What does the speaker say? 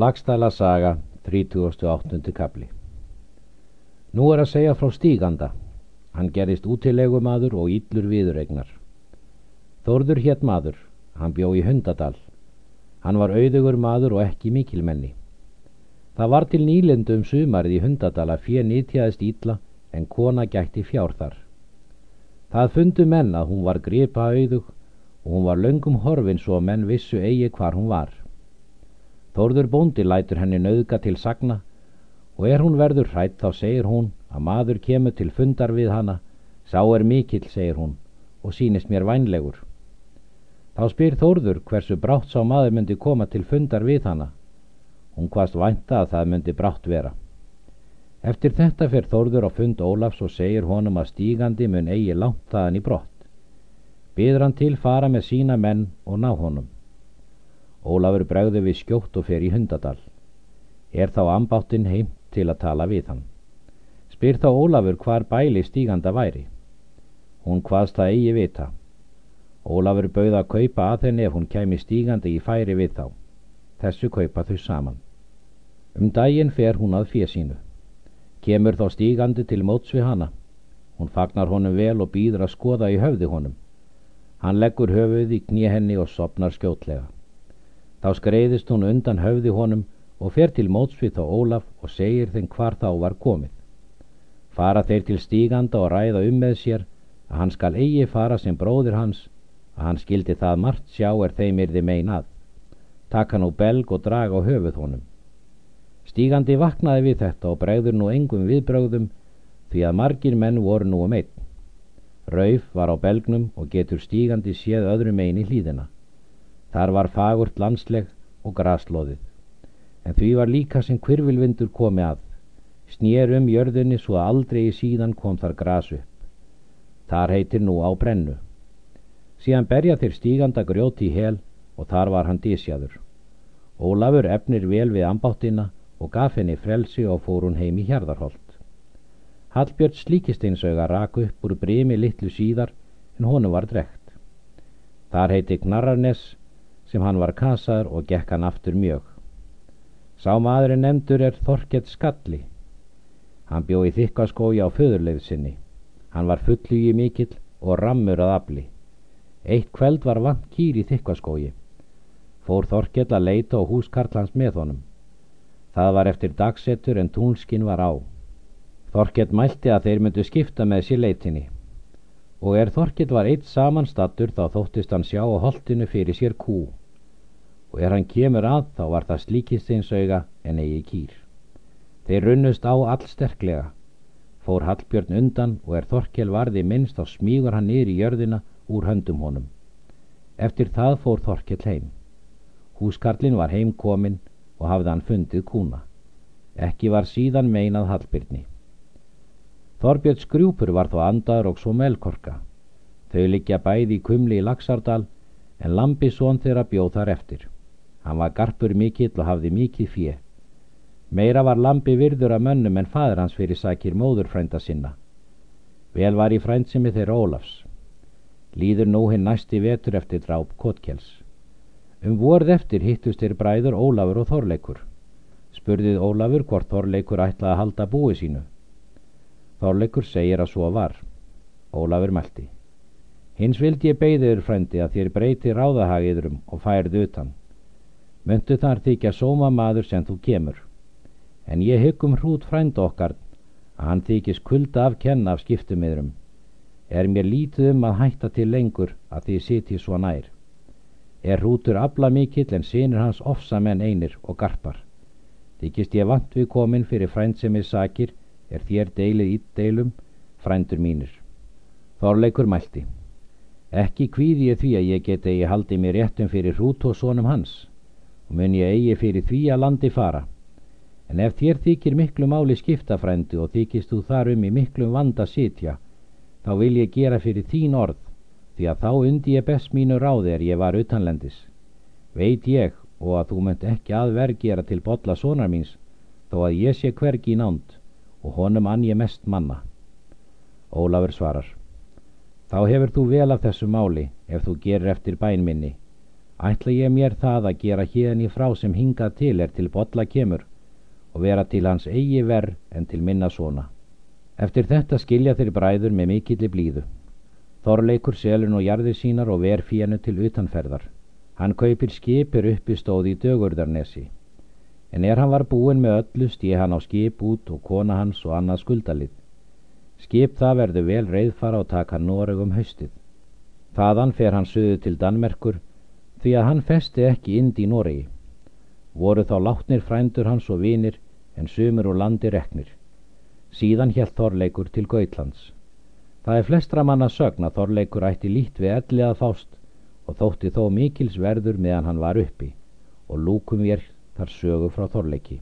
Lagstæla saga, 38. kapli Nú er að segja frá stíganda. Hann gerist útilegu maður og íllur viðuregnar. Þórður hétt maður, hann bjó í hundadal. Hann var auðugur maður og ekki mikilmenni. Það var til nýlendum sumarið í hundadal að fjö nýtjaðist ítla en kona gætti fjár þar. Það fundu menn að hún var gripa auðug og hún var löngum horfin svo að menn vissu eigi hvar hún var. Þórður bóndi lætur henni nauðga til sagna og er hún verður hrætt þá segir hún að maður kemur til fundar við hana, sá er mikill, segir hún, og sínist mér vænlegur. Þá spyr Þórður hversu brátt sá maður myndi koma til fundar við hana. Hún hvaðst vænta að það myndi brátt vera. Eftir þetta fer Þórður á fund Ólafs og segir honum að stígandi mun eigi langt þaðan í brott. Byður hann til fara með sína menn og ná honum. Ólafur bregði við skjótt og fer í hundadal. Er þá ambáttinn heim til að tala við hann. Spyr þá Ólafur hvar bæli stíganda væri. Hún hvaðst það eigi vita. Ólafur bauða að kaupa að henni ef hún kæmi stígandi í færi við þá. Þessu kaupa þau saman. Um daginn fer hún að fjesínu. Kemur þá stígandi til móts við hana. Hún fagnar honum vel og býður að skoða í höfði honum. Hann leggur höfuð í kní henni og sopnar skjótlega. Þá skreiðist hún undan höfði honum og fer til mótsvið þá Ólaf og segir þeim hvar þá var komið. Fara þeir til stíganda og ræða um með sér að hann skal eigi fara sem bróðir hans, að hann skildi það margt sjá er þeim yrði meinað. Takka nú belg og draga á höfuð honum. Stígandi vaknaði við þetta og bregður nú engum viðbrögðum því að margir menn voru nú um einn. Rauf var á belgnum og getur stígandi séð öðrum eini hlýðina. Þar var fagurt landsleg og graslóðið. En því var líka sem kvirvilvindur komi að. Snýr um jörðinni svo að aldrei í síðan kom þar gras upp. Þar heitir nú á brennu. Síðan berja þeir stíganda grjóti í hel og þar var hann dísjaður. Ólafur efnir vel við ambáttina og gaf henni frelsi og fór hún heim í hjarðarholt. Hallbjörn slíkisteinsauga rak upp úr brimi litlu síðar en honu var drekt. Þar heiti Knarrarnes sem hann var kasaður og gekk hann aftur mjög. Sá maðurinn nefndur er Þorkett Skalli. Hann bjó í þykkaskói á föðurleið sinni. Hann var fullhugi mikill og rammur að afli. Eitt kveld var vant kýr í þykkaskói. Fór Þorkett að leita á húskarlans með honum. Það var eftir dagsettur en túnskinn var á. Þorkett mælti að þeir myndu skipta með sér leitinni. Og er Þorkett var eitt samanstattur þá þóttist hann sjá á holtinu fyrir sér kú og er hann kemur að þá var það slíkisteinsauga en eigi kýr. Þeir runnust á all sterklega. Fór Hallbjörn undan og er Þorkel varði minnst á smígur hann niður í jörðina úr höndum honum. Eftir það fór Þorkel heim. Húskarlinn var heimkomin og hafði hann fundið kúna. Ekki var síðan meinað Hallbjörni. Þorbjörn skrjúpur var þó andar og svo melkorka. Þau liggja bæði í kumli í Laxardal en Lambisón þeirra bjóð þar eftir. Hann var garpur mikill og hafði mikið fjö. Meira var lampi virður af mönnum en fadur hans fyrir sækir móðurfrænda sinna. Vel var í frændsimi þeirra Ólafs. Líður nú hinn næsti vetur eftir dráp Kotkels. Um vorð eftir hittust þeir bræður Ólafur og Þorleikur. Spurðið Ólafur hvort Þorleikur ætlaði að halda búi sínu. Þorleikur segir að svo var. Ólafur meldi. Hins vildi ég beigðiður frændi að þér breyti ráðahagiðrum og færðu utan. Möntu þar þykja sóma maður sem þú kemur. En ég hyggum hrút frænd okkar að hann þykist kulda af kenna af skiptumiðrum. Er mér lítið um að hætta til lengur að því siti svo nær. Er hrútur abla mikill en sinir hans ofsa menn einir og garpar. Þykist ég vant við komin fyrir frænd sem er sakir, er þér deilið ít deilum, frændur mínir. Þorleikur mælti. Ekki kvíði ég því að ég geti ég haldi mér réttum fyrir hrút og sonum hans og mun ég eigi fyrir því að landi fara. En ef þér þykir miklu máli skiptafrændi og þykist þú þar um í miklum vanda sitja, þá vil ég gera fyrir þín orð, því að þá undi ég best mínu ráði er ég var utanlendis. Veit ég og að þú mönt ekki aðvergjera til botla sonar míns, þó að ég sé hvergi í nánd og honum ann ég mest manna. Ólafur svarar. Þá hefur þú vel af þessu máli ef þú gerir eftir bænminni ætla ég mér það að gera hérni frá sem hingað til er til bolla kemur og vera til hans eigi verð en til minna svona. Eftir þetta skilja þeir bræður með mikilli blíðu. Þorleikur selur nú jarðir sínar og ver fíanu til utanferðar. Hann kaupir skipir uppi stóði í dögurðarnesi. En er hann var búin með öllu stíð hann á skip út og kona hans og annað skuldalið. Skip það verður vel reyðfara og taka Noreg um haustið. Þaðan fer hann söðu til Danmerkur því að hann festi ekki ind í Noregi. Voru þá látnir frændur hans og vinir en sumur og landi reknir. Síðan helt Þorleikur til Gautlands. Það er flestra manna sögn að Þorleikur ætti lít við elli að fást og þótti þó mikils verður meðan hann var uppi og lúkum vér þar sögu frá Þorleiki.